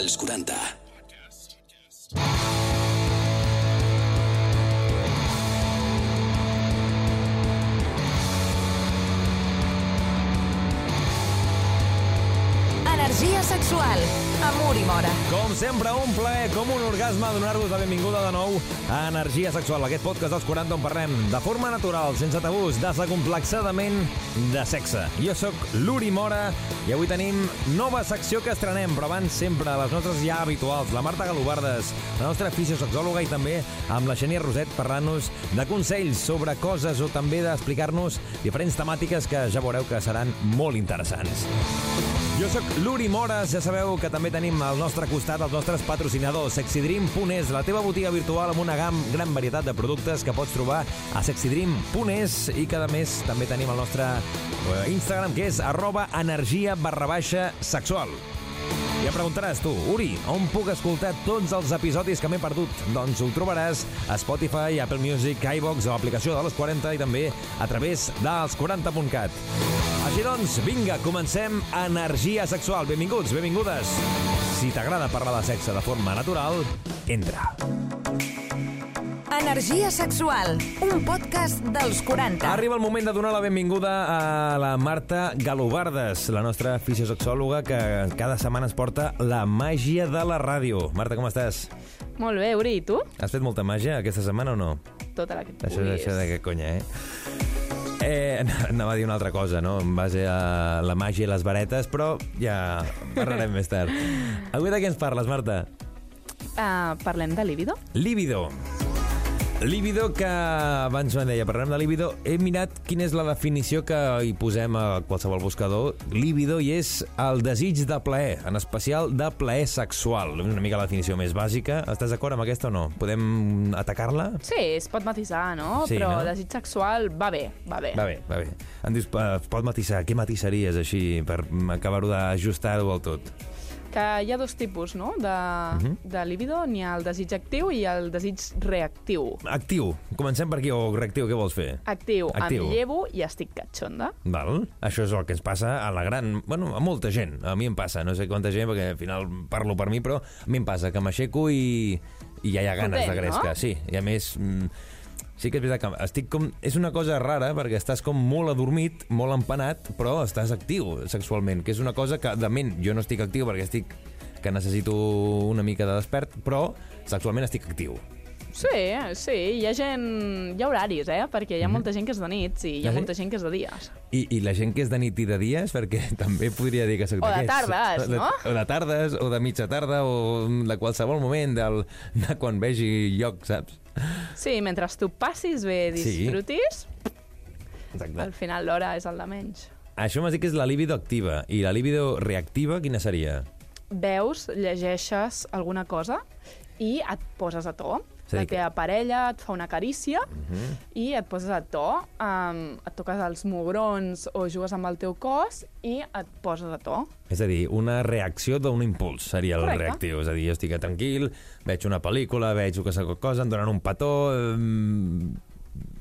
als 40. Energia sexual. Amor i mora. Com sempre, un plaer, com un orgasme, donar-vos la benvinguda de nou a Energia Sexual, aquest podcast dels 40 on parlem de forma natural, sense tabús, desacomplexadament de sexe. Jo sóc l'Uri Mora i avui tenim nova secció que estrenem, però abans sempre les nostres ja habituals, la Marta Galobardes, la nostra fisiosexòloga i també amb la Xenia Roset parlant-nos de consells sobre coses o també d'explicar-nos diferents temàtiques que ja veureu que seran molt interessants. Jo sóc l'Uri Mores, ja sabeu que també tenim al nostre costat els nostres patrocinadors, sexydream.es, la teva botiga virtual amb una gam, gran varietat de productes que pots trobar a sexydream.es i cada mes també tenim el nostre eh, Instagram, que és arroba energia barra baixa sexual. Em preguntaràs tu, Uri, on puc escoltar tots els episodis que m'he perdut? Doncs ho trobaràs a Spotify, Apple Music, iVox o aplicació de les 40 i també a través dels 40.cat. Així doncs, vinga, comencem Energia Sexual. Benvinguts, benvingudes. Si t'agrada parlar de sexe de forma natural, entra. Energia sexual. Un podcast dels 40. Arriba el moment de donar la benvinguda a la Marta Galobardes, la nostra fisiosexòloga que cada setmana ens porta la màgia de la ràdio. Marta, com estàs? Molt bé, Uri, i tu? Has fet molta màgia aquesta setmana o no? Tota la que Això, puguis. això de que conya, eh? Eh, anava a dir una altra cosa, no? En base a la màgia i les varetes, però ja parlarem més tard. Avui de què ens parles, Marta? Uh, parlem de líbido? Líbido. Líbido que, abans me deia, parlarem de líbido. He mirat quina és la definició que hi posem a qualsevol buscador. Líbido i és el desig de plaer, en especial de plaer sexual. Una mica la definició més bàsica. Estàs d'acord amb aquesta o no? Podem atacar-la? Sí, es pot matisar, no? Sí, Però no? desig sexual va bé, va bé. Va bé, va bé. Em dius, eh, pot matisar, què matissaries així per acabar-ho d'ajustar-ho al tot? Que hi ha dos tipus, no? De, Mhm. de líbido. N'hi ha el desig actiu i el desig reactiu. Actiu. Comencem per aquí, o reactiu, què vols fer? Actiu, Actiu. em llevo i estic catxonda. Val? Això és el que ens passa a la gran... Bueno, a molta gent. A mi em passa, no sé quanta gent, perquè al final parlo per mi, però a mi em passa que m'aixeco i, i ja hi ha ganes Potent, de gresca. no? Sí, i a més... mm, Sí que és veritat que estic com... És una cosa rara perquè estàs com molt adormit, molt empanat, però estàs actiu sexualment, que és una cosa que de ment jo no estic actiu perquè estic que necessito una mica de despert, però sexualment estic actiu. Sí, sí, hi ha gent... Hi ha horaris, eh? Perquè hi ha molta gent que és de nits i hi Mhm. ha molta gent que és de dies. I, I la gent que és de nit i de dies, perquè també podria dir que soc O de tardes, de, no? O de tardes, o de mitja tarda, o de qualsevol moment del, de quan vegi lloc, saps? Sí, mentre tu passis bé, Sí. disfrutis, Exacte. al final l'hora és el de menys. Això m'has dit que és la libido activa. I la libido reactiva, quina seria? veus, llegeixes alguna cosa i et poses a to. És La dir que- teva parella et fa una carícia i et poses a to, um, et toques els mugrons o jugues amb el teu cos i et poses a to. És a dir, una reacció d'un impuls seria el Correcte. reactiu. És a dir, jo estic tranquil, veig una pel·lícula, veig que qualsevol cosa, em donen un petó, eh,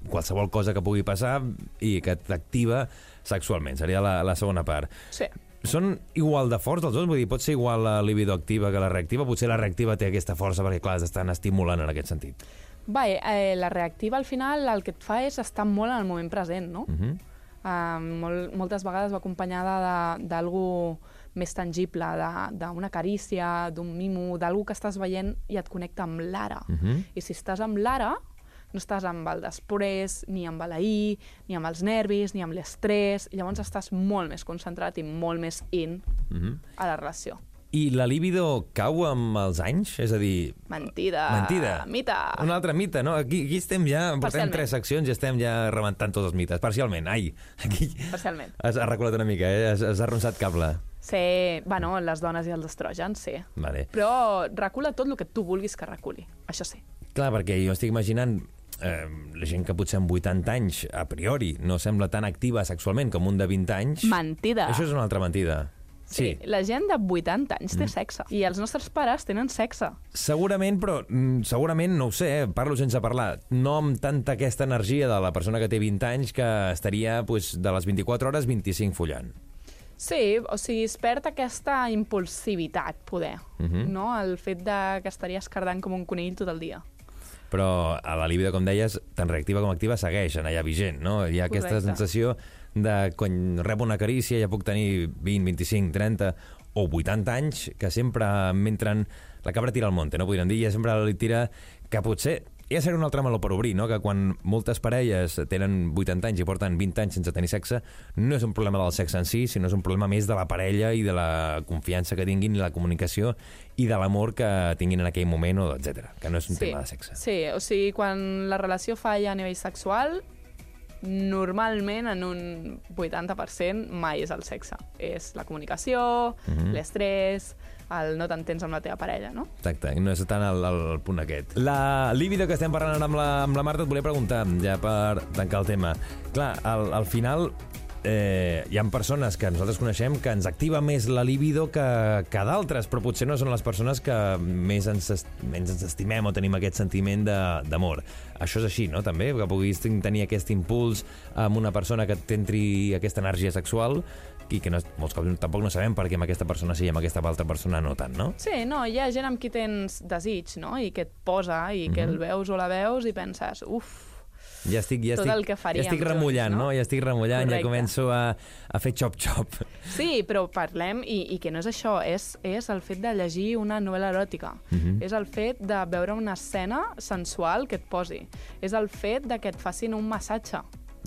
qualsevol cosa que pugui passar i que t'activa sexualment. Seria la, la segona part. Sí. Són igual de forts els dos? Vull dir, pot ser igual la libido activa que la reactiva? Potser la reactiva té aquesta força perquè, clar, estan estimulant en aquest sentit. Va, eh, la reactiva al final el que et fa és estar molt en el moment present, no? Uh -huh. Uh, molt, moltes vegades va acompanyada de- d'algú més tangible, d'una carícia, d'un mimo, d'algú que estàs veient i et connecta amb l'ara. Mhm. I si estàs amb l'ara, no estàs amb el després, ni amb l'ahir, ni amb els nervis, ni amb l'estrès, i llavors estàs molt més concentrat i molt més in Mhm. a la relació. I la libido cau amb els anys? És a dir, Mentida. Mentida. Mita. Un altre mite, no? Aquí, aquí estem ja, portem tres seccions i estem ja rebentant tots els mites. Parcialment, ai. Aquí Parcialment. has, has reculat una mica, eh? Has, has arronsat cable. Sí, bueno, les dones i els estrògens, sí. Vale. Però recula tot el que tu vulguis que reculi. Això sí. Clar, perquè jo estic imaginant eh, la gent que potser amb 80 anys, a priori, no sembla tan activa sexualment com un de 20 anys. Mentida. Això és una altra mentida. Sí. Sí. La gent de 80 anys té sexe. I els nostres pares tenen sexe. Segurament, però mm, segurament, no ho sé, eh, parlo sense parlar, no amb tanta aquesta energia de la persona que té 20 anys que estaria pues, de les 24 hores 25 follant. Sí, o sigui, es perd aquesta impulsivitat, poder, Mhm. no? El fet de que estaries cardant com un conill tot el dia. Però a la libido, com deies, tant reactiva com activa segueix en allà vigent, no? Hi ha aquesta Correcte. sensació de quan rebo una carícia ja puc tenir 20, 25, 30 o 80 anys que sempre m'entren... La cabra tira al monte, no? Podríem dir, ja sempre li tira que potser ja serà un altre meló per obrir, no? que quan moltes parelles tenen 80 anys i porten 20 anys sense tenir sexe, no és un problema del sexe en si, sinó és un problema més de la parella i de la confiança que tinguin, i la comunicació i de l'amor que tinguin en aquell moment, o etc. que no és un sí. tema de sexe. Sí, o sigui, quan la relació falla a nivell sexual, normalment en un 80% mai és el sexe. És la comunicació, mm. -hmm. l'estrès, el no t'entens amb la teva parella, no? Exacte, no és tant el, el punt aquest. La líbido que estem parlant ara amb la, amb la Marta, et volia preguntar, ja per tancar el tema. Clar, al, al final eh, hi ha persones que nosaltres coneixem que ens activa més la libido que, que d'altres, però potser no són les persones que més ens, menys ens estimem o tenim aquest sentiment d'amor. Això és així, no?, també? Que puguis tenir aquest impuls amb una persona que t'entri aquesta energia sexual i que no, molts cops tampoc no sabem per què amb aquesta persona sí i amb aquesta altra persona no tant, no? Sí, no, hi ha gent amb qui tens desig, no?, i que et posa, i que Mhm. el veus o la veus i penses, uf, Ja estic, ja Tot estic, el que faríem ja estic junts, remullant, no? no? Ja estic remullant, Correcte. ja començo a, a fer xop-xop. Sí, però parlem, i, i que no és això, és, és el fet de llegir una novel·la eròtica. Mhm. És el fet de veure una escena sensual que et posi. És el fet de que et facin un massatge.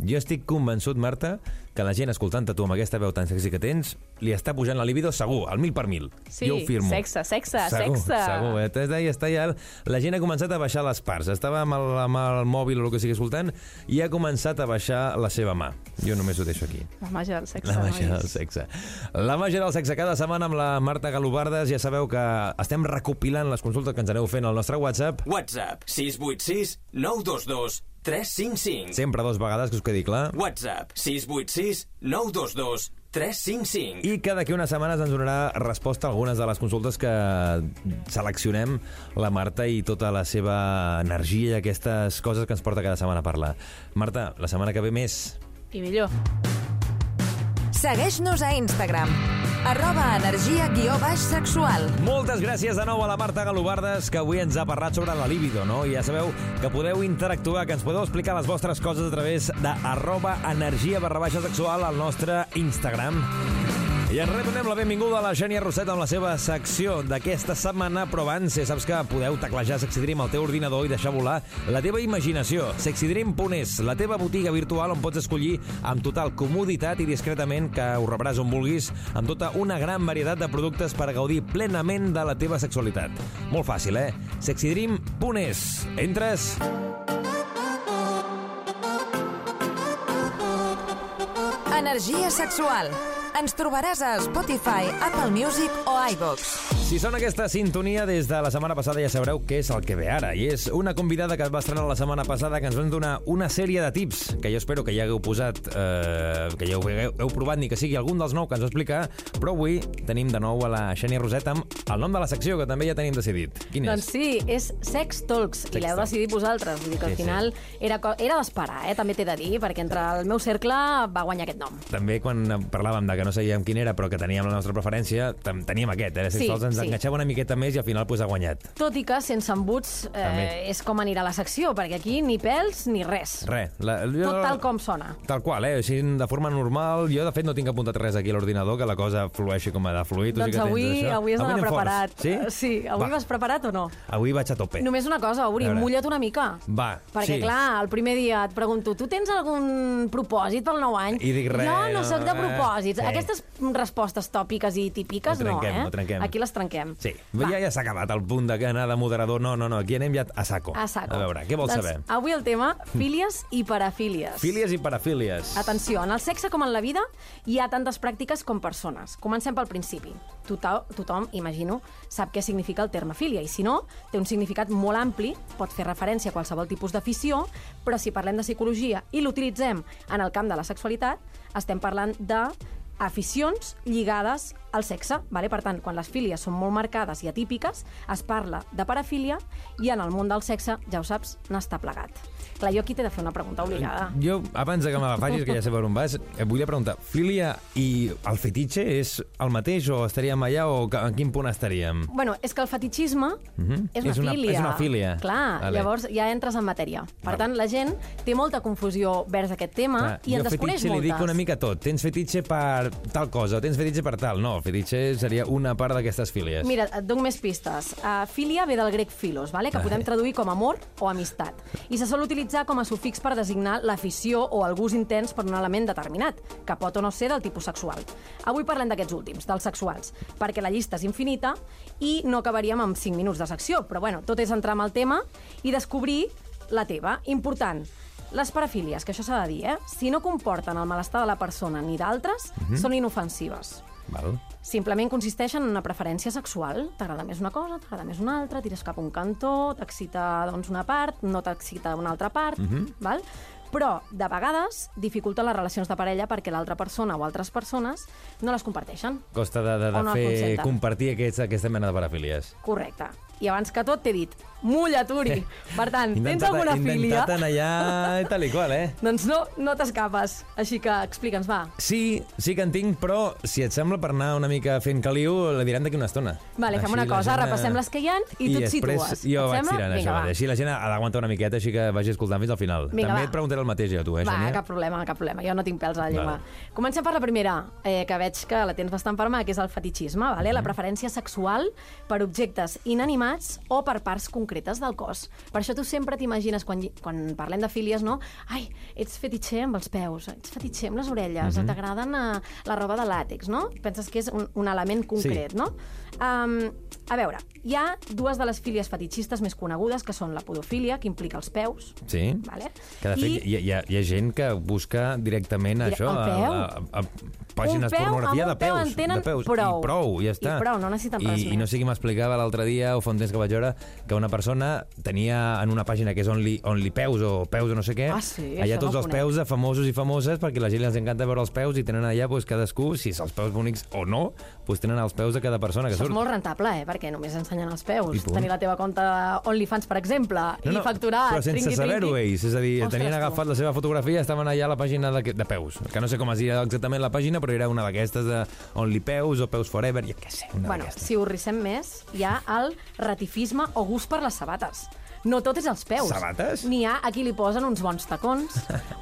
Jo estic convençut, Marta, que la gent escoltant-te tu amb aquesta veu tan sexy que tens, li està pujant la libido segur, al mil per mil. Sí, jo ho firmo. sexe, sexe, segur, sexe. Segur, eh? T'has de- està ja... La gent ha començat a baixar les parts. Estava amb el, amb el mòbil o el que sigui escoltant i ha començat a baixar la seva mà. Jo només ho deixo aquí. La màgia del sexe. La màgia nois. del sexe. La màgia del sexe cada setmana amb la Marta Galobardes. Ja sabeu que estem recopilant les consultes que ens aneu fent al nostre WhatsApp. WhatsApp 686 922 355. Sempre dos vegades, que us quedi clar. WhatsApp 686 922 355. I que d'aquí unes setmanes ens donarà resposta a algunes de les consultes que seleccionem la Marta i tota la seva energia i aquestes coses que ens porta cada setmana a parlar. Marta, la setmana que ve més. I millor. Segueix-nos a Instagram. Arroba energia guió baix sexual. Moltes gràcies de nou a la Marta Galobardes, que avui ens ha parlat sobre la libido, no? I ja sabeu que podeu interactuar, que ens podeu explicar les vostres coses a través de arroba energia barra baixa sexual al nostre Instagram. I ens retornem la benvinguda a la Xènia Roset amb la seva secció d'aquesta setmana, però abans ja saps que podeu teclejar Sexydream al teu ordinador i deixar volar la teva imaginació. Sexydream.es, la teva botiga virtual on pots escollir amb total comoditat i discretament que ho rebràs on vulguis amb tota una gran varietat de productes per gaudir plenament de la teva sexualitat. Molt fàcil, eh? Sexydream.es. Entres... Energia sexual. Ens trobaràs a Spotify, Apple Music o iVox. Si sona aquesta sintonia des de la setmana passada ja sabreu què és el que ve ara. I és una convidada que es va estrenar la setmana passada que ens van donar una sèrie de tips que jo espero que ja hagueu posat, eh, que ja ho hagueu, heu provat ni que sigui algun dels nou que ens va explicar, però avui tenim de nou a la Xènia Roset amb el nom de la secció que també ja tenim decidit. Quin Doncs és? sí, és Sex Talks, Sex i l'heu Talks. decidit vosaltres. Vull dir que Sí, al sí. final era, co- era d'esperar, eh? també t'he de dir, perquè entre el meu cercle va guanyar aquest nom. També quan parlàvem de que no sabíem quin era però que teníem la nostra preferència, teníem aquest, eh? Sí, Sols ens sí. enganxava una miqueta més i al final pues, ha guanyat. Tot i que sense embuts També. eh, és com anirà la secció, perquè aquí ni pèls ni res. Res. La, jo, Tot tal com sona. Tal qual, eh? Així, de forma normal. Jo, de fet, no tinc apuntat res aquí a l'ordinador, que la cosa flueixi com ha de fluir. Tu sí doncs que tens avui, això. avui has d'anar preparat. Sí? Sí, avui Va. vas preparat o no? Avui vaig a tope. Només una cosa, Uri, mulla't una mica. Va, Perquè, sí. clar, el primer dia et pregunto, tu tens algun propòsit pel nou any? I dic res, Jo no sóc de no, eh? propòsits. Sí. Aquestes respostes tòpiques i típiques, Ho trenquem, no, eh? ho trenquem. Aquí les trenquem. Sí, Va. ja, ja s'ha acabat el punt de anar de moderador. No, no, no, aquí anem ja a saco. A saco. A veure, què vols doncs, saber? Avui el tema, fílies i parafílies. Fílies i parafílies. Atenció, en el sexe com en la vida hi ha tantes pràctiques com persones. Comencem pel principi. Tothom, tothom, imagino, sap què significa el terme filia i si no, té un significat molt ampli, pot fer referència a qualsevol tipus d'afició, però si parlem de psicologia i l'utilitzem en el camp de la sexualitat, estem parlant de aficions lligades el sexe. Vale? Per tant, quan les fílies són molt marcades i atípiques, es parla de parafília i en el món del sexe, ja ho saps, n'està plegat. Clar, jo aquí t'he de fer una pregunta obligada. Jo, abans de que me la facis, que ja sé per on vas, et volia preguntar, filia i el fetitxe és el mateix o estaríem allà o en quin punt estaríem? Bueno, és que el fetichisme Mhm. és, una És una- filia. és una filia. Clar, Vale. llavors ja entres en matèria. Per tant, la gent té molta confusió vers aquest tema Clar, i en jo desconeix fetitxe li moltes. dic una mica tot. Tens fetitxe per tal cosa tens fetitxe per tal. No, el fetitxe seria una part d'aquestes fílies. Mira, et dono més pistes. Uh, filia ve del grec filos, vale? que podem traduir com amor o amistat. I se sol utilitzar com a sufix per designar l'afició o el gust intens per un element determinat, que pot o no ser del tipus sexual. Avui parlem d'aquests últims, dels sexuals, perquè la llista és infinita i no acabaríem amb 5 minuts de secció. Però bueno, tot és entrar en el tema i descobrir la teva. Important, les parafílies, que això s'ha de dir, eh? si no comporten el malestar de la persona ni d'altres, són inofensives. Val. Simplement consisteixen en una preferència sexual. T'agrada més una cosa, t'agrada més una altra, tires cap a un cantó, t'excita doncs, una part, no t'excita una altra part, val? però de vegades dificulten les relacions de parella perquè l'altra persona o altres persones no les comparteixen. Costa de, de, de no fer compartir aquests, aquesta mena de parafílies. Correcte. I abans que tot t'he dit, mullaturi. Per tant, tens alguna filia? Inventat en allà i tal i qual, eh? Doncs no, no t'escapes. Així que explica'ns, va. Sí, sí que en tinc, però si et sembla per anar una mica fent caliu, la direm d'aquí una estona. Vale, fem Així una la cosa, gent, repassem eh, les que hi ha i, tu et situes. jo Et vaig sembla? tirant Vinga, això. va. Així la gent ha d'aguantar una miqueta, així que vagi escoltant fins al final. Vinga, També va. et preguntaré el mateix a tu, eh, Va, cap problema, cap problema. Jo no tinc pèls a la llengua. Vale. Comencem per la primera, eh, que veig que la tens bastant per mà, que és el fetichisme, vale? Mhm. la preferència sexual per objectes inanimats o per parts concretes del cos. Per això tu sempre t'imagines, quan, quan parlem de fílies, no? Ai, ets fetitxer amb els peus, ets fetitxer amb les orelles, Mhm. t'agraden eh, la roba de làtex, no? Penses que és un, un element concret, Sí. no? Um, a veure, hi ha dues de les fílies fetichistes més conegudes, que són la podofília, que implica els peus, Sí. vale? Que de fet I- hi, hi, ha, hi ha gent que busca directament Direc- això, el peu? a, a, a pàgines peu, pornografia de un peu peus, en tenen de peus prou. i prou, ja I està. prou, no necessiten I, res I no més. sé qui m'explicava l'altre dia o fa un temps que vaig veure que una persona tenia en una pàgina que és Only, only Peus o Peus o no sé què, Ah, sí, allà tots no els peus de famosos i famoses perquè a la gent els encanta veure els peus i tenen allà doncs, cadascú, si són els peus bonics o no, doncs tenen els peus de cada persona que Això és surt. molt rentable, eh? Perquè només ensenyen els I peus. Tenir la teva compte OnlyFans, per exemple, i facturar... però sense saber-ho ells, és a dir, Ostres, tenien tu. agafat la seva fotografia, estaven allà a la pàgina de, de peus, que no sé com es diria exactament la pàgina, però era una d'aquestes de Only Peus o Peus Forever, jo què sé, una Bueno, si ho rissem més, hi ha el ratifisme o gust per les sabates. No tot és els peus. Sabates? N'hi ha a qui li posen uns bons tacons,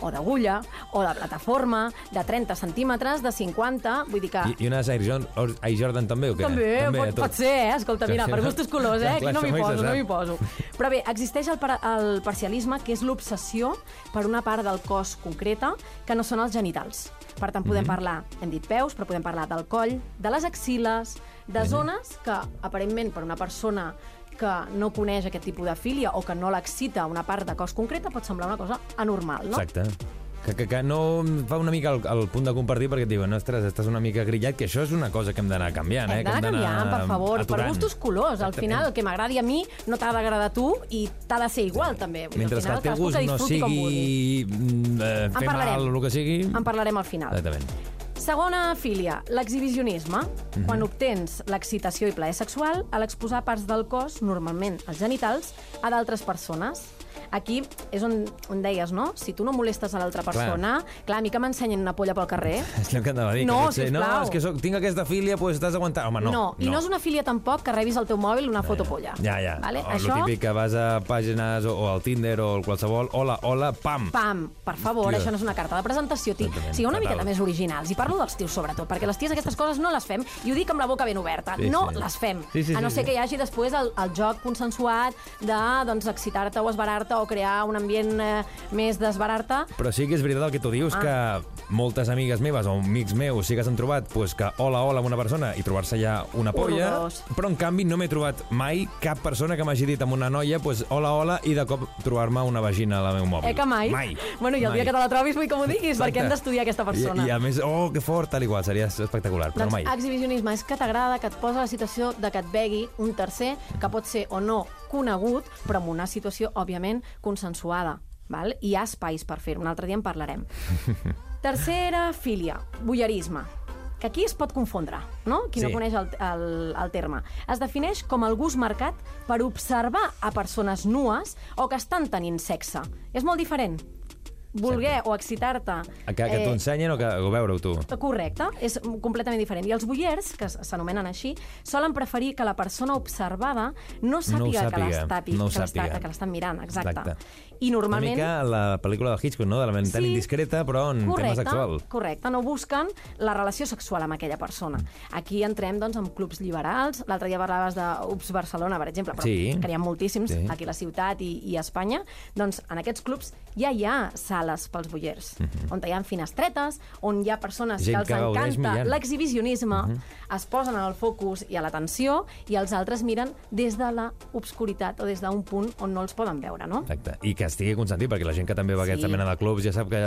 o d'agulla, o de plataforma, de 30 centímetres, de 50... Vull dir que... I, I unes Air, Jordan, Air Jordan també, o què? També, a pot, tot. pot ser, eh? Escolta, mira, per gustos colors, eh? Aquí no m'hi poso, no m'hi poso. Però bé, existeix el, par el parcialisme, que és l'obsessió per una part del cos concreta, que no són els genitals. Per tant, podem Mhm. parlar, hem dit peus, però podem parlar del coll, de les axiles, de zones que, aparentment, per una persona que no coneix aquest tipus de filia o que no l'excita una part de cos concreta pot semblar una cosa anormal, no? Exacte. Que, que, que no fa una mica el, el punt de compartir perquè et diuen, ostres, estàs una mica grillat, que això és una cosa que hem d'anar canviant, eh? Hem d'anar canviant, per favor, per aturant. gustos colors. Al final, el que m'agradi a mi no t'ha d'agradar a tu i t'ha de ser igual, també. Vull Mentre al que final, el teu gust que no sigui mm, eh, fer mal o el que sigui... En parlarem al final. Exactament. Segona filia, l'exhibicionisme. Mhm. Quan obtens l'excitació i plaer sexual a l'exposar parts del cos, normalment els genitals, a d'altres persones. Aquí és on, on deies, no? Si tu no molestes a l'altra persona... Clar. clar, a mi que m'ensenyen una polla pel carrer... És el que anava a dir. No, que no, és que soc, tinc aquesta filia, doncs pues, t'has d'aguantar. Home, no. no, i no és una filia tampoc que rebis al teu mòbil una foto polla. Ja, ja. Vale? O Això, el típic que vas a pàgines o, o al Tinder o al qualsevol, hola, hola, pam. pam, per favor, Hòstia. això no és una carta de presentació. Ti. Exactament, Sigueu una miqueta més originals. I parlo dels tios, sobretot, perquè les ties aquestes coses no les fem, i ho dic amb la boca ben oberta, Sí, no sí. les fem. Sí, sí, a no sí, ser sí. que hi hagi després el, el joc consensuat de doncs, excitar-te o esbarar-te o crear un ambient eh, més d'esbarar-te. Però sí que és veritat el que tu dius, Ah. que moltes amigues meves o amics meus sí que s'han trobat pues, que hola, hola amb una persona i trobar-se ja una polla, Horrorós. però en canvi no m'he trobat mai cap persona que m'hagi dit amb una noia pues, hola, hola i de cop trobar-me una vagina a la meu mòbil. Eh que mai? Mai. Bueno, i el dia mai. que te la trobis vull que m'ho diguis, Exacte. perquè hem d'estudiar aquesta persona. I, I a més, oh, que fort, tal i qual, seria espectacular, però doncs mai. exhibicionisme és que t'agrada, que et posa la situació de que et begui un tercer, que pot ser o no conegut, però en una situació, òbviament, consensuada. Val? Hi ha espais per fer-ho, un altre dia en parlarem. Tercera filia, bullerisme. que aquí es pot confondre, no? Qui Sí. no coneix el, el, el terme. Es defineix com el gust marcat per observar a persones nues o que estan tenint sexe. És molt diferent. Voler o excitar-te... Que, que t'ho eh, ensenyen o, que, o veure-ho tu? Correcte, és completament diferent. I els boiers, que s'anomenen així, solen preferir que la persona observada no sàpiga, que sàpiga, l'està no que sàpiga. que l'estan mirant. Exacte. Exacte. I normalment... Una mica la pel·lícula de Hitchcock, no? De la mental indiscreta, però en tema sexual. Correcte, no busquen la relació sexual amb aquella persona. Aquí entrem doncs, amb clubs liberals. L'altre dia parlaves d'Ups Barcelona, per exemple, però Sí. que n'hi ha moltíssims Sí. aquí a la ciutat i, i a Espanya. Doncs en aquests clubs ja hi ha sales pels boiers, on hi ha finestretes, on hi ha persones Mhm. Gent que els que encanta l'exhibicionisme, Mhm. es posen en el focus i a l'atenció, i els altres miren des de la obscuritat o des d'un punt on no els poden veure, no? Exacte. I que estigui consentit, perquè la gent que també va a Sí. aquesta mena de clubs ja sap que...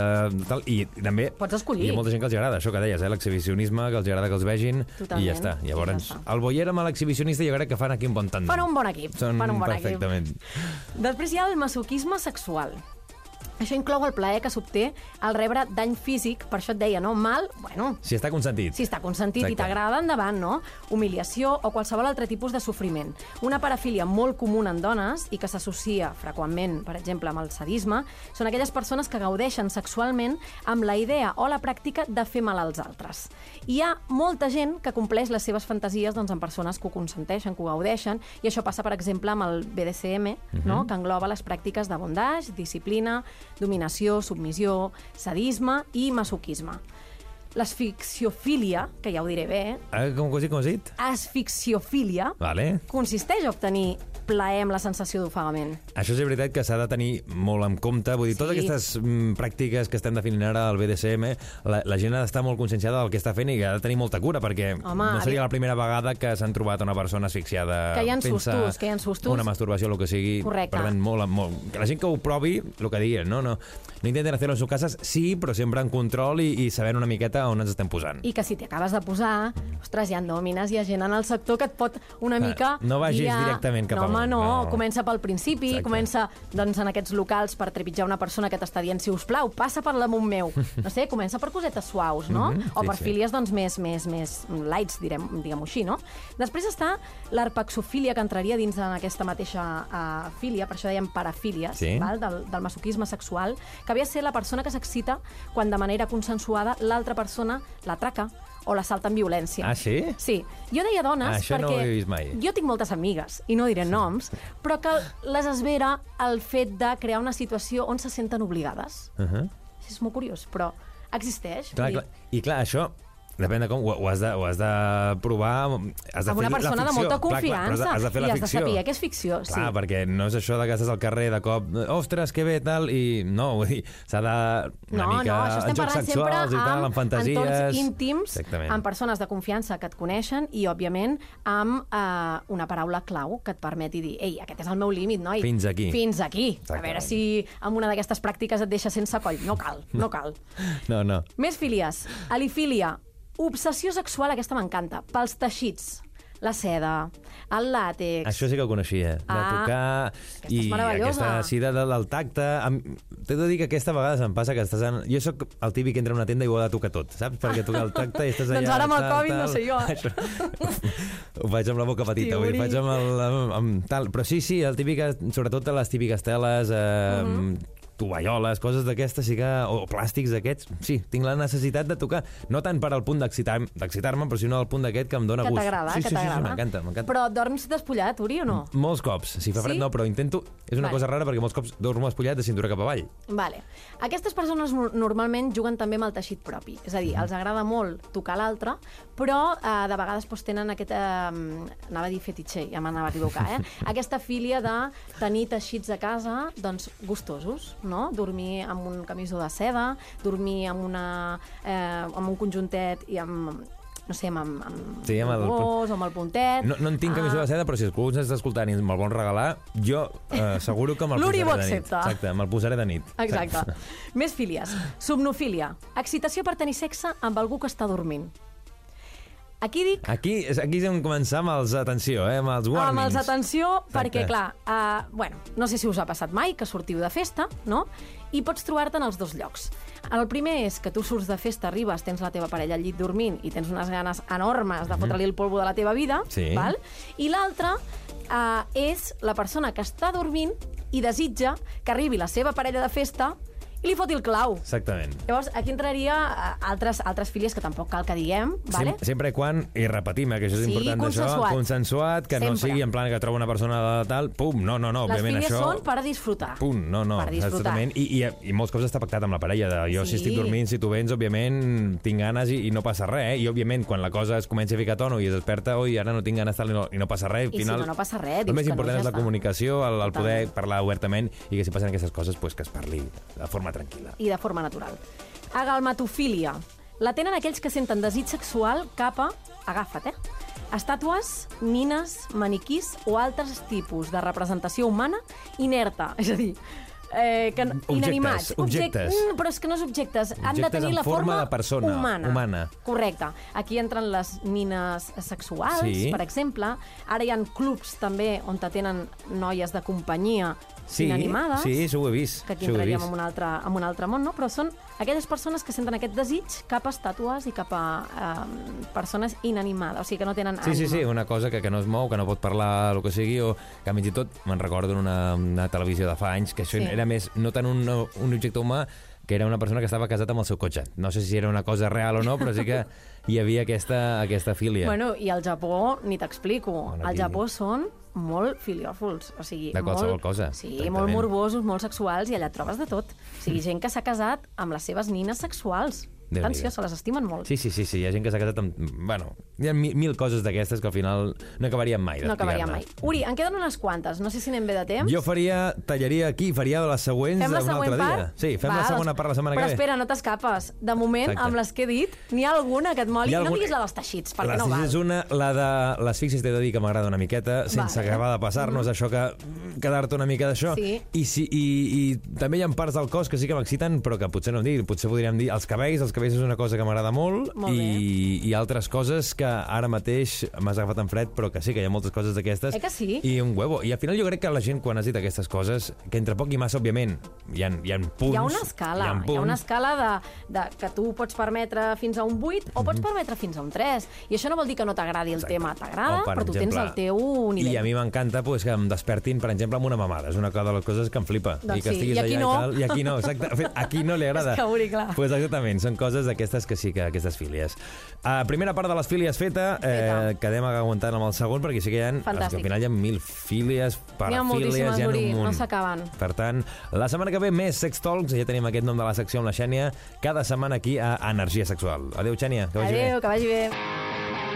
Tal, I també Pots escollir. hi ha molta gent que els agrada, això que deies, eh? l'exhibicionisme, que els agrada que els vegin, Totalment. i ja està. I Llavors, ja està. el boier amb l'exhibicionista jo crec que fan aquí un bon tàndem. Fan un bon equip. Són fan un bon perfectament. Equip. Després hi ha el masoquisme sexual. Això inclou el plaer que s'obté al rebre dany físic, per això et deia, no? Mal, bueno, Si està consentit. si està consentit i Exacte. t'agrada, endavant, no? Humiliació o qualsevol altre tipus de sofriment. Una parafília molt comuna en dones i que s'associa freqüentment, per exemple, amb el sadisme, són aquelles persones que gaudeixen sexualment amb la idea o la pràctica de fer mal als altres. I hi ha molta gent que compleix les seves fantasies doncs, amb persones que ho consenteixen, que ho gaudeixen, i això passa, per exemple, amb el BDSM, no? que engloba les pràctiques de bondage, disciplina, dominació, submissió, sadisme i masoquisme. L'asfixiofília, que ja ho diré bé, Ah, com, com has dit? asfixiofília, Vale. consisteix a obtenir plaer amb la sensació d'ofegament. Això és veritat que s'ha de tenir molt en compte. Vull dir, totes Sí. aquestes mm, pràctiques que estem definint ara al BDSM, la, la gent ha d'estar molt conscienciada del que està fent i ha de tenir molta cura, perquè Home, no seria la primera vegada que s'han trobat una persona asfixiada Que hi ha sustos, que hi ha sustos. Una masturbació, el que sigui. Correcte. Per tant, molt, molt, que la gent que ho provi, el que diguin, no? No, no intenten hacerlo en sus casas, sí, però sempre en control i, i sabent una miqueta on ens estem posant. I que si t'acabes de posar, ostres, hi ha nòmines, hi ha gent en el sector que et pot una mica... no vagis guiar. directament cap no, home, no, no. comença pel principi, Exacte. comença doncs, en aquests locals per trepitjar una persona que t'està dient, si us plau, passa per l'amunt meu. No sé, comença per cosetes suaus, no? Mhm, o sí, per sí. fílies doncs, més, més, més lights, direm, diguem-ho així, no? Després està l'arpaxofília, que entraria dins en aquesta mateixa uh, fília, per això dèiem parafílies, Sí. val? Del, del masoquisme sexual, que havia de ser la persona que s'excita quan de manera consensuada l'altra persona l'atraca o l'assalta amb violència. Ah, sí? Sí. Jo deia dones Ah, això no perquè ho he vist mai. jo tinc moltes amigues, i no diré noms, però que les esvera el fet de crear una situació on se senten obligades. Uh -huh. És molt curiós, però existeix. Clar, clar. I clar, això depèn de com, ho, ho, has, de, ho has de provar... Has de amb una la persona de molta Clar, clar, confiança però has de, has de fer i la has de ficció. saber que és ficció. Clar, sí. perquè no és això de que estàs al carrer de cop, ostres, que bé, tal, i no, vull dir, s'ha de una no, mica no, això estem parlant sempre i tal, amb amb fantasies... entorns íntims, Exactament. amb persones de confiança que et coneixen i, òbviament, amb eh, una paraula clau que et permeti dir ei, aquest és el meu límit, noi. Fins aquí. Fins aquí. A Exactament. veure si amb una d'aquestes pràctiques et deixa sense coll. No cal, no cal. No, no. Més filies. Alifília. Obsessió sexual, aquesta m'encanta. Pels teixits. La seda, el làtex... Això sí que ho coneixia, de Ah, tocar i aquesta sida de, del tacte. T'he de dir que aquesta vegada se'm passa que estàs en... Jo sóc el típic que entra a una tenda i ho ha de tocar tot, saps? Perquè tocar el tacte i estàs allà... Doncs ara amb el tal, Covid no sé jo. Això... ho faig amb la boca petita, vull dir, faig amb el... Amb, amb, tal. Però sí, sí, el típic, sobretot les típiques teles... Eh, Mhm. Tovalloles, coses d'aquestes, sí que, o plàstics d'aquests, sí, tinc la necessitat de tocar, no tant per al punt d'excitar- d'excitar-me, però sinó al punt d'aquest que em dona Que gust. t'agrada, sí, que sí, sí, sí, m'encanta, m'encanta. Però dorms despullat, Uri, o no? Molts cops. Si fa fred Sí? no, però intento... És una Vale. cosa rara perquè molts cops dormo espullat de cintura cap avall. Vale. Aquestes persones no- normalment juguen també amb el teixit propi. És a dir, els agrada molt tocar l'altre, però eh, de vegades doncs, tenen aquest... Eh, anava a dir fetitxe, ja m'anava a equivocar, eh? Aquesta filia de tenir teixits a casa, doncs, gustosos, no? Dormir amb un camisó de seda, dormir amb, una, eh, amb un conjuntet i amb no sé, amb, amb, amb Sí, amb el- gos, o amb el puntet. No, no en tinc camisó de seda, però si algú ens està escoltant i me'l vol regalar, jo eh, seguro que me'l posaré de nit. accepta. Exacte, me'l posaré de nit. Exacte. Més fílies. Somnofília. Excitació per tenir sexe amb algú que està dormint. Aquí dic Aquí, aquí és on començar amb els, atenció, eh, amb els warnings. amb els atenció, Exacte. perquè, clar, uh, bueno, no sé si us ha passat mai que sortiu de festa, no? I pots trobar-te en els dos llocs. El primer és que tu surts de festa, arribes, tens la teva parella al llit dormint i tens unes ganes enormes de fotre-li el polvo de la teva vida. Sí. val? i l'altre uh, és la persona que està dormint i desitja que arribi la seva parella de festa i li foti el clau. Exactament. Llavors, aquí entraria eh, altres, altres filies que tampoc cal que diguem, vale? Sem sempre quan, i repetim, eh, que això és Sí, important consensuat. consensuat, que no Sempre. sigui en plan que troba una persona de tal, pum, no, no, no, Les òbviament això... són per disfrutar. Punt, no, no, Per disfrutar. I, i, I molts cops està pactat amb la parella. De, jo, si Sí. estic dormint, si tu vens, òbviament, tinc ganes i, i no passa res. Eh? I, òbviament, quan la cosa es comença a ficar a tono i es desperta, oi, ara no tinc ganes tal, i no, i no passa res. I si no, no passa res, El més no, important ja és la comunicació, el, el poder parlar obertament i que si passen aquestes coses, pues, que es parli de forma tranquil·la. i de forma natural. Agalmatofília. La tenen aquells que senten desig sexual cap a, agafa't, eh? Estàtues, nines, maniquís o altres tipus de representació humana inerta. És a dir, eh, que, Objectes, inanimats. objectes. Mm, però és que no és objectes. Han de Objectes tenir en la forma forma de persona, humana. humana. Correcte. Aquí entren les nines sexuals, Sí. per exemple. Ara hi ha clubs també on te tenen noies de companyia Sí, inanimades sí, això ho he vist. que aquí entraríem en un, altre, en un altre món, no? però són aquelles persones que senten aquest desig cap a estàtues i cap a eh, persones inanimades, o sigui, que no tenen Sí, sí, ànima. sí, una cosa que, que no es mou, que no pot parlar, el que sigui, o que fins i tot me'n recordo en una, una televisió de fa anys, que això Sí. era més, no tant un, un objecte humà, que era una persona que estava casat amb el seu cotxe. No sé si era una cosa real o no, però sí que hi havia aquesta, aquesta filia. Bueno, i al Japó, ni t'explico. Bueno, Al aquí- Japó són molt filiòfols, o sigui... De qualsevol molt, cosa, Sí, exactament. molt morbosos, molt sexuals, i allà trobes de tot. O sigui, gent que s'ha casat amb les seves nines sexuals. Atenció, se les estimen molt. Sí, sí, sí, sí, hi ha gent que s'ha casat amb... Bueno, hi ha mil, mil coses d'aquestes que al final no acabarien mai No acabaria mai. Uri, en queden unes quantes. No sé si anem bé de temps. Jo faria, tallaria aquí, faria les següents Fem la un següent altre part? dia. Sí, fem Va, la segona doncs, part la setmana però que ve. espera, no t'escapes. De moment, Exacte. amb les que he dit, n'hi ha alguna que et moli. Hi ha No algun- diguis la dels teixits, perquè les no val. és una, la de les fixes t'he de dir que m'agrada una miqueta, sense Vale. acabar de passar-nos, això que mm, quedar-te una mica d'això. Sí. I, si, i, I també hi ha parts del cos que sí que m'exciten, però que potser no em dir, potser podríem dir els cabells, els cabells és una cosa que m'agrada molt, Molt i, i altres coses que ara mateix m'has agafat en fred, però que sí que hi ha moltes coses d'aquestes. Eh que sí? I un huevo. I al final jo crec que la gent, quan has dit aquestes coses, que entre poc i massa, òbviament, hi ha, hi ha punts... Hi ha una escala, hi ha, hi ha una punts, escala de, de que tu pots permetre fins a un 8 o pots permetre fins a un 3. I això no vol dir que no t'agradi el Exacte. tema, t'agrada, per però tu tens exemple, el teu nivell. I a mi m'encanta pues, que em despertin, per exemple, amb una mamada. És una cosa de les coses que em flipa. Doncs I que sí, estiguis i aquí allà no. i tal. I aquí no, exacte. Fet, Aquí no li agrada. És que, clar. Pues exactament, són coses d'aquestes que sí que aquestes fílies. Uh, primera part de les fílies feta, eh, quedem aguantant amb el segon, perquè sí que hi ha... Fantàstic. És que al final hi ha mil fílies, ha parafílies, hi ha Uri, un no s'acaben. Per tant, la setmana que ve més Sex Talks, ja tenim aquest nom de la secció amb la Xènia, cada setmana aquí a Energia Sexual. Adéu, Xènia, que vagi bé. Adéu, que vagi bé.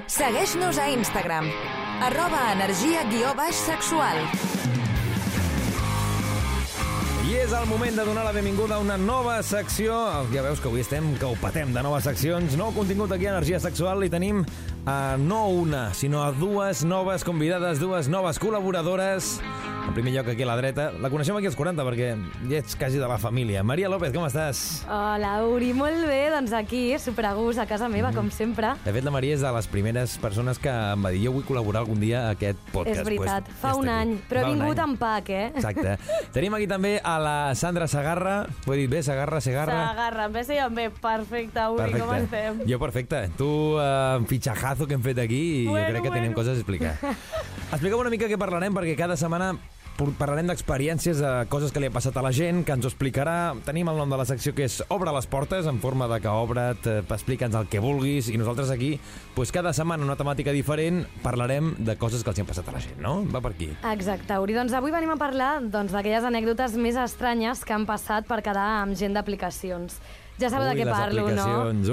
Segueix-nos a Instagram. Arroba energia guió baix sexual. És el moment de donar la benvinguda a una nova secció. Ja veus que avui estem que ho patem de noves seccions. Nou contingut aquí a Energia Sexual i tenim a no una, sinó a dues noves convidades, dues noves col·laboradores. En primer lloc, aquí a la dreta. La coneixem aquí als 40 perquè ja ets quasi de la família. Maria López, com estàs? Hola, Uri, molt bé. Doncs aquí, superagús, a casa meva, com sempre. De fet, la Maria és de les primeres persones que em va dir jo vull col·laborar algun dia a aquest podcast. És veritat, Pues, fa un any. Però he vingut en pack, eh? Exacte. Tenim aquí també a la Sandra Sagarra. Ho he dit bé, Sagarra, Segarra? S'agarra, em ve seient bé. Perfecte, Uri, com estem? Jo perfecte. Tu, uh, fitxajazo que hem fet aquí, i Bueno, jo crec que tenim bueno. coses a explicar. Explica'm una mica què parlarem, perquè cada setmana parlarem d'experiències, de coses que li ha passat a la gent, que ens ho explicarà. Tenim el nom de la secció que és Obre les portes, en forma de que obre't, eh, explica'ns el que vulguis, i nosaltres aquí, pues, cada setmana una temàtica diferent, parlarem de coses que els han passat a la gent, no? Va per aquí. Exacte, Uri. Doncs avui venim a parlar doncs, d'aquelles anècdotes més estranyes que han passat per quedar amb gent d'aplicacions. Ja sabeu Ui, de què parlo, no?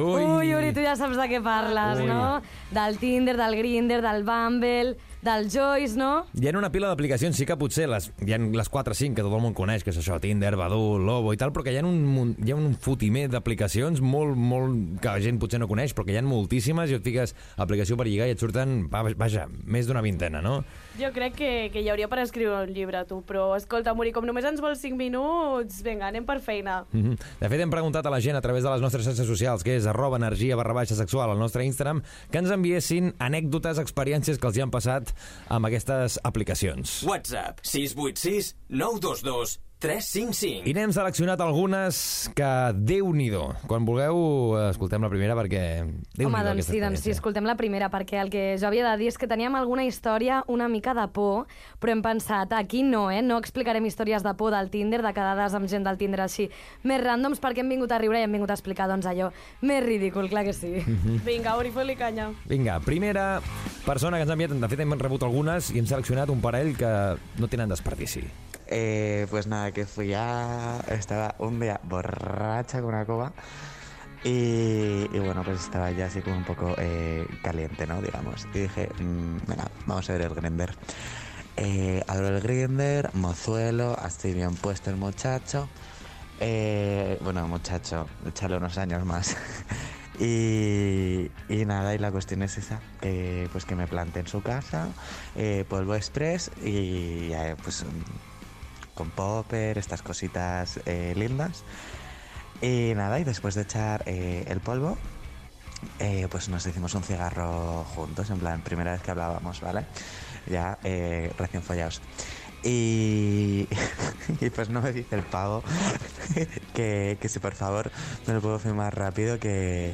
ui. ui, Uri, tu ja saps de què parles, Ui. no? Del Tinder, del Grindr, del Bumble, del Joyce, no? Hi ha una pila d'aplicacions, sí que potser les, hi ha les 4 o 5 que tot el món coneix, que és això, Tinder, Badoo, Lobo i tal, però que hi ha un, hi ha un fotimer d'aplicacions molt, molt, que la gent potser no coneix, però que hi ha moltíssimes i et fiques aplicació per lligar i et surten, va- vaja, més d'una vintena, no? Jo crec que, que hi hauria per escriure un llibre, tu, però escolta, Muri, com només ens vols 5 minuts, vinga, anem per feina. Mhm. De fet, hem preguntat a la gent a través de les nostres xarxes socials, que és arroba energia barra baixa sexual al nostre Instagram, que ens enviessin anècdotes, experiències que els hi han passat amb aquestes aplicacions. WhatsApp 686 922 355. I n'hem seleccionat algunes que, déu nhi Quan vulgueu, eh, escoltem la primera perquè... déu Home, doncs sí, doncs sí, escoltem la primera, perquè el que jo havia de dir és que teníem alguna història una mica de por, però hem pensat, aquí no, eh? No explicarem històries de por del Tinder, de quedades amb gent del Tinder així, més ràndoms, perquè hem vingut a riure i hem vingut a explicar, doncs, allò més ridícul, clar que sí. Vinga, Uri, fot-li canya. Vinga, primera persona que ens ha enviat, de fet hem rebut algunes i hem seleccionat un parell que no tenen desperdici. Eh, pues nada, que fui a... Estaba un día borracha con una coba y, bueno, pues estaba ya así como un poco eh, caliente, ¿no? Digamos. Y dije, mm, venga, vamos a ver el grinder. Eh, abro el grinder, mozuelo, así bien puesto el muchacho. Eh, bueno, muchacho, échale unos años más. Y, nada, y la cuestión es esa, pues que me planté en su casa, polvo express y pues con popper, estas cositas eh, lindas. Y nada, y después de echar eh, el polvo, eh, pues nos hicimos un cigarro juntos, en plan, primera vez que hablábamos, ¿vale? Ya eh, recién follados. Y, pues no me dice el pavo que, que si por favor me lo puedo filmar rápido, que,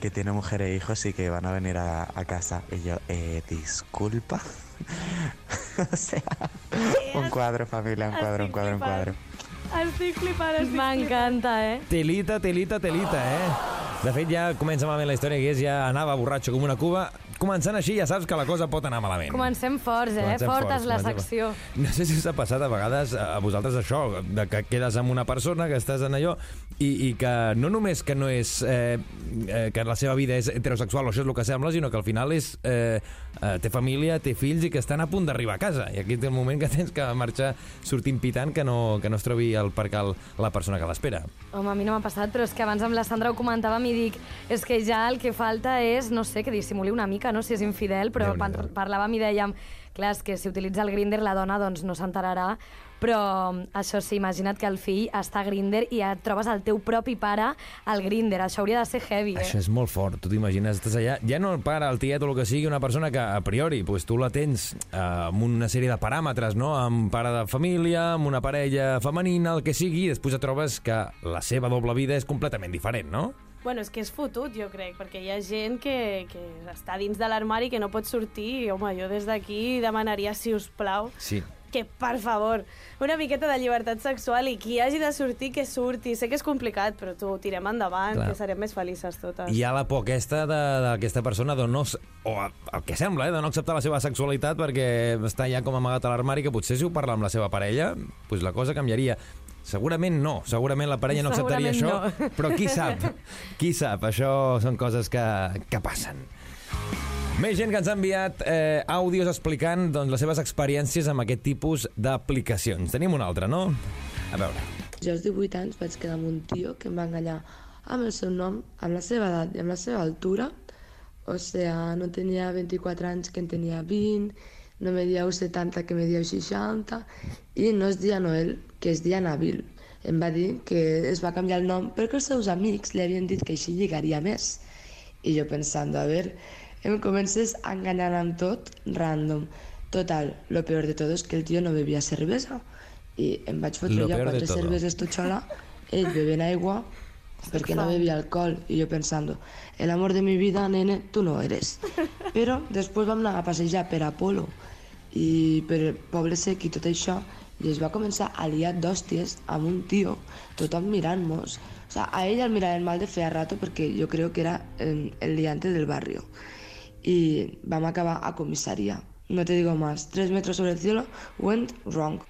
que tiene mujer e hijos y que van a venir a, a casa. Y yo, eh, disculpa. o sea, un cuadro, familia, un cuadro, un cuadro, un cuadro. Estic flipant, estic. M'encanta, eh? Telita, telita, telita, eh? De fet, ja comença malament la història, que és ja anava borratxo com una cuba. Començant així, ja saps que la cosa pot anar malament. Comencem forts, eh? Comencem Forta és la comencem- secció. No sé si us ha passat a vegades a vosaltres això, de que quedes amb una persona, que estàs en allò, i, i que no només que no és... Eh, eh, que la seva vida és heterosexual, o això és el que sembla, sinó que al final és... Eh, eh, té família, té fills i que estan a punt d'arribar a casa. I aquí té el moment que tens que marxar sortint pitant que no, que no es trobi al parcal la persona que l'espera. Home, a mi no m'ha passat, però és que abans amb la Sandra ho comentàvem i dic, és que ja el que falta és, no sé, que dissimuli una mica, no?, si és infidel, però par parlàvem i dèiem, clar, és que si utilitza el Grinder la dona doncs no s'enterarà, però això sí, imagina't que el fill està a Grinder i et trobes el teu propi pare al Grinder, això hauria de ser heavy, eh? Això és molt fort, tu t'imagines, estàs allà, ja no el pare, el tiet o el que sigui, una persona que a priori pues, tu la tens eh, amb una sèrie de paràmetres, no? amb pare de família, amb una parella femenina, el que sigui, i després et trobes que la seva doble vida és completament diferent, no? Bueno, és que és fotut, jo crec, perquè hi ha gent que, que està dins de l'armari que no pot sortir i, home, jo des d'aquí demanaria, si us plau, Sí. Que, per favor, una miqueta de llibertat sexual i qui hagi de sortir, que surti. Sé que és complicat, però tu, tirem endavant, Clar. que serem més felices totes. Hi ha la por aquesta de- d'aquesta persona de no, o el que sembla, eh, de no acceptar la seva sexualitat perquè està ja com amagat a l'armari, que potser si ho parla amb la seva parella, pues la cosa canviaria. Segurament no, segurament la parella no acceptaria això, Segurament però qui sap, qui sap, això són coses que, que passen. Més gent que ens ha enviat eh, àudios explicant doncs, les seves experiències amb aquest tipus d'aplicacions. Tenim una altra, no? A veure. Jo als 18 anys vaig quedar amb un tio que em va enganyar amb el seu nom, amb la seva edat i amb la seva altura. O sea, no tenia 24 anys, que en tenia 20, no me dieu 70, que me dieu 60, i no es dia Noel, que es dia Nabil. Em va dir que es va canviar el nom perquè els seus amics li havien dit que així lligaria més. I jo pensant, a veure, em comences enganyant amb tot, random. Total, lo peor de todo es que el tío no bebía cervesa. I em vaig fotre Lo peor de quatre todo. cerveses tot sola, ell bevent aigua, perquè no bebia alcohol, i jo pensando, el amor de mi vida, nene, tu no eres. Però després vam anar a passejar per Apolo i per Poble Sec i tot això, i es va començar a liar d'hòsties amb un tio, tothom mirant-nos. O sea, a ell el miraven mal de feia rato perquè jo creo que era el, el liante del barrio. Y vam acabar a comisaría. No te digo más, tres metros sobre el cielo, went wrong.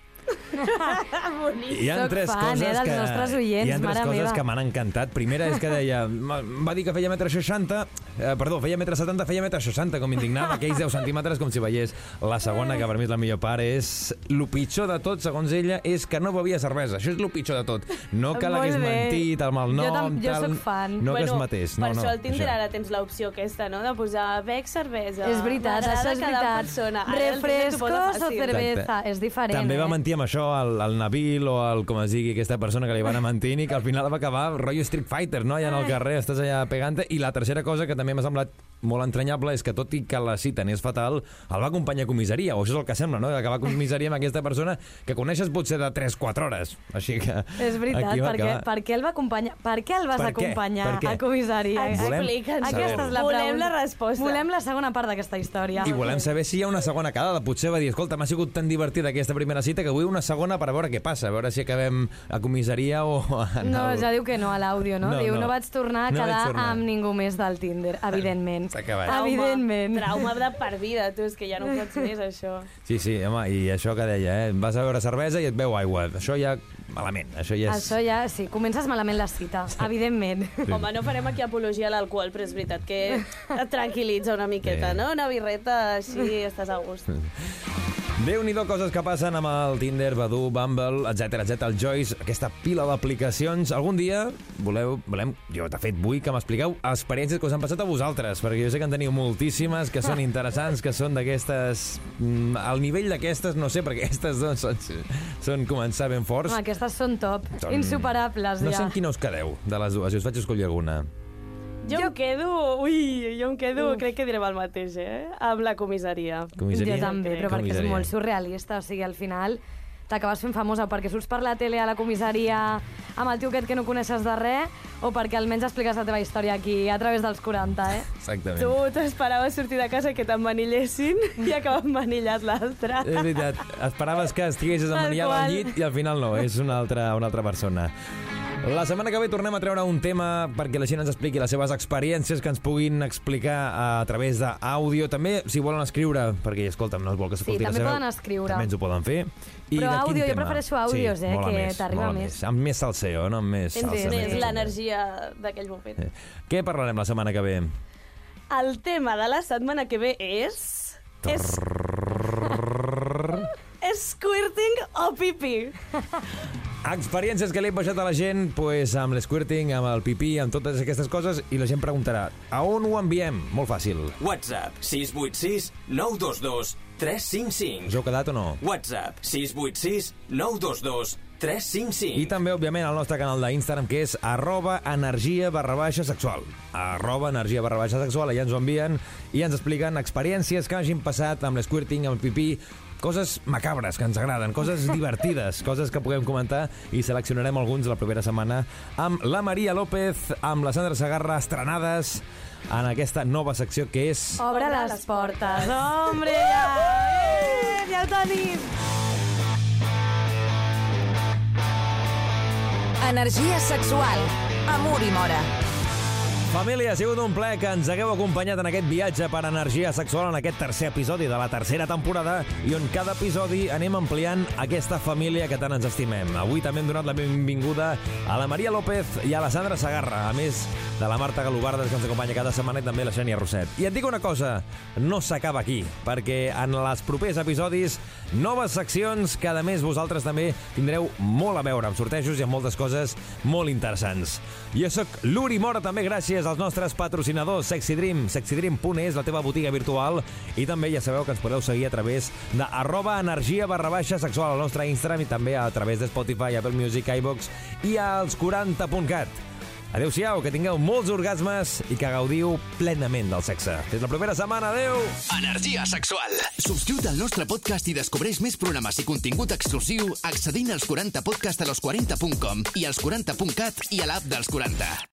Hi ha Soc tres fan, coses eh, dels que... nostres oients, hi ha tres mare coses meva. que m'han encantat. Primera és que deia... em Va dir que feia metre 60... Eh, perdó, feia metre 70, feia metre 60, com indignava, aquells 10 centímetres com si veiés. La segona, que per mi és la millor part, és... Lo pitjor de tot, segons ella, és que no bevia cervesa. Això és lo pitjor de tot. No que Molt l'hagués bé. mentit, el mal Jo tam- jo tal... soc fan. No que es Bueno, matés. Per No, no, això al Tinder això. ara tens l'opció aquesta, no?, de posar bec cervesa. És veritat, M'agrada això és cada veritat. Persona. Ara el Tinder t'ho posa Refrescos o fàcil. cerveza, és diferent, També va eh? mentir amb això al, al Nabil o al, com es digui, aquesta persona que li van a mentint i que al final va acabar rotllo Street Fighter, no? Allà en el carrer, estàs allà pegant I la tercera cosa que també m'ha semblat molt entranyable és que tot i que la cita n'és fatal, el va acompanyar a comissaria, o això és el que sembla, no? Que va a comissaria amb aquesta persona que coneixes potser de 3-4 hores. Així que... És veritat, perquè, acabar. per què el va acompanyar? Per què el vas Per què? acompanyar Per què? a comissaria? Volem Explica'ns. Aquesta és la Volem pregunta. la resposta. Volem la segona part d'aquesta història. I volem saber si hi ha una segona quedada. Potser va dir, escolta, m'ha sigut tan divertida aquesta primera cita que vull una segona per a veure què passa, a veure si acabem a comissaria o... No, el... ja diu que no a l'àudio, no? No, Diu, no. no vaig tornar a No quedar tornar. amb ningú més del Tinder, evidentment. S'ha acabat. Trauma, Evidentment. Trauma de per vida, tu, és que ja no pots més, això. Sí, sí, home, i això que deia, eh? Vas a beure cervesa i et beu aigua. Això ja malament, això ja és... Això ja, sí, comences malament la cita, evidentment. Home, no farem aquí apologia a l'alcohol, però és veritat que et tranquil·litza una miqueta, Sí. no? Una birreta, així estàs a gust. Déu-n'hi-do coses que passen amb el Tinder, Badoo, Bumble, etc etc. el Joyce, aquesta pila d'aplicacions. Algun dia voleu, volem, jo de fet vull que m'expliqueu experiències que us han passat a vosaltres, perquè jo sé que en teniu moltíssimes, que són interessants, que són d'aquestes... Mm, al nivell d'aquestes, no sé, perquè aquestes doncs, són, són començar ben forts. Home, aquestes són top, Són- insuperables, No sé ja. en quina us quedeu, de les dues, si us faig escollir alguna. Jo, em quedo... Ui, jo em quedo... Crec que direm el mateix, eh? Amb la comissaria. Comissaria? Jo també, però perquè és Comissaria. molt surrealista, o sigui, al final t'acabes fent famosa perquè surts per la tele a la comissaria amb el tio aquest que no coneixes de res o perquè almenys expliques la teva història aquí a través dels 40, eh? Exactament. Tu t'esperaves sortir de casa que t'emmanillessin i acaba emmanillat l'altre. És veritat, esperaves que estiguessis emmanillat al llit i al final no, és una altra, una altra persona. La setmana que ve tornem a treure un tema perquè la gent ens expliqui les seves experiències que ens puguin explicar a través d'àudio. També, si volen escriure, perquè, escolta'm, no es vol que s'escolti la també seva... poden escriure. També ens ho poden fer. I Però àudio, jo prefereixo àudios, sí, eh, que més, t'arriba mola més. Amb més salseo, no? Amb més Tens salsa. més més- l'energia d'aquell moment. Eh, Què parlarem la setmana que ve? El tema de la setmana que ve és... és... Squirting o pipí. Experiències que li hem baixat a la gent pues, amb l'esquirting, amb el pipí, amb totes aquestes coses, i la gent preguntarà, a on ho enviem? Molt fàcil. WhatsApp 686 922 355. Us heu quedat o no? WhatsApp 686 922 355. I també, òbviament, al nostre canal d'Instagram, que és arroba energia barra baixa sexual. Arroba energia barra baixa sexual, allà ens ho envien i ens expliquen experiències que hagin passat amb l'esquirting, amb el pipí, coses macabres que ens agraden, coses divertides, coses que puguem comentar i seleccionarem alguns la propera setmana amb la Maria López, amb la Sandra Sagarra, estrenades en aquesta nova secció que és... Obre les portes, hombre, ja! Eh, ja ho tenim! Energia sexual. Amor i mora. Família, ha sigut un plaer que ens hagueu acompanyat en aquest viatge per energia sexual en aquest tercer episodi de la tercera temporada i on cada episodi anem ampliant aquesta família que tant ens estimem. Avui també hem donat la benvinguda a la Maria López i a la Sandra Sagarra, a més de la Marta Galobardes que ens acompanya cada setmana i també la Xènia Roset. I et dic una cosa, no s'acaba aquí, perquè en els propers episodis noves seccions que a més vosaltres també tindreu molt a veure amb sortejos i amb moltes coses molt interessants. Jo sóc l'Uri Mora, també gràcies als nostres patrocinadors Sexy Dream, sexydream.es, la teva botiga virtual, i també ja sabeu que ens podeu seguir a través de arroba energia barra baixa sexual al nostre Instagram i també a través de Spotify, Apple Music, iVox i als 40.cat. Adéu-siau, que tingueu molts orgasmes i que gaudiu plenament del sexe. Fins la propera setmana, adéu! Energia sexual. Subscriu't al nostre podcast i descobreix més programes i contingut exclusiu accedint als 40podcast a los40.com i als 40.cat i a l'app dels 40.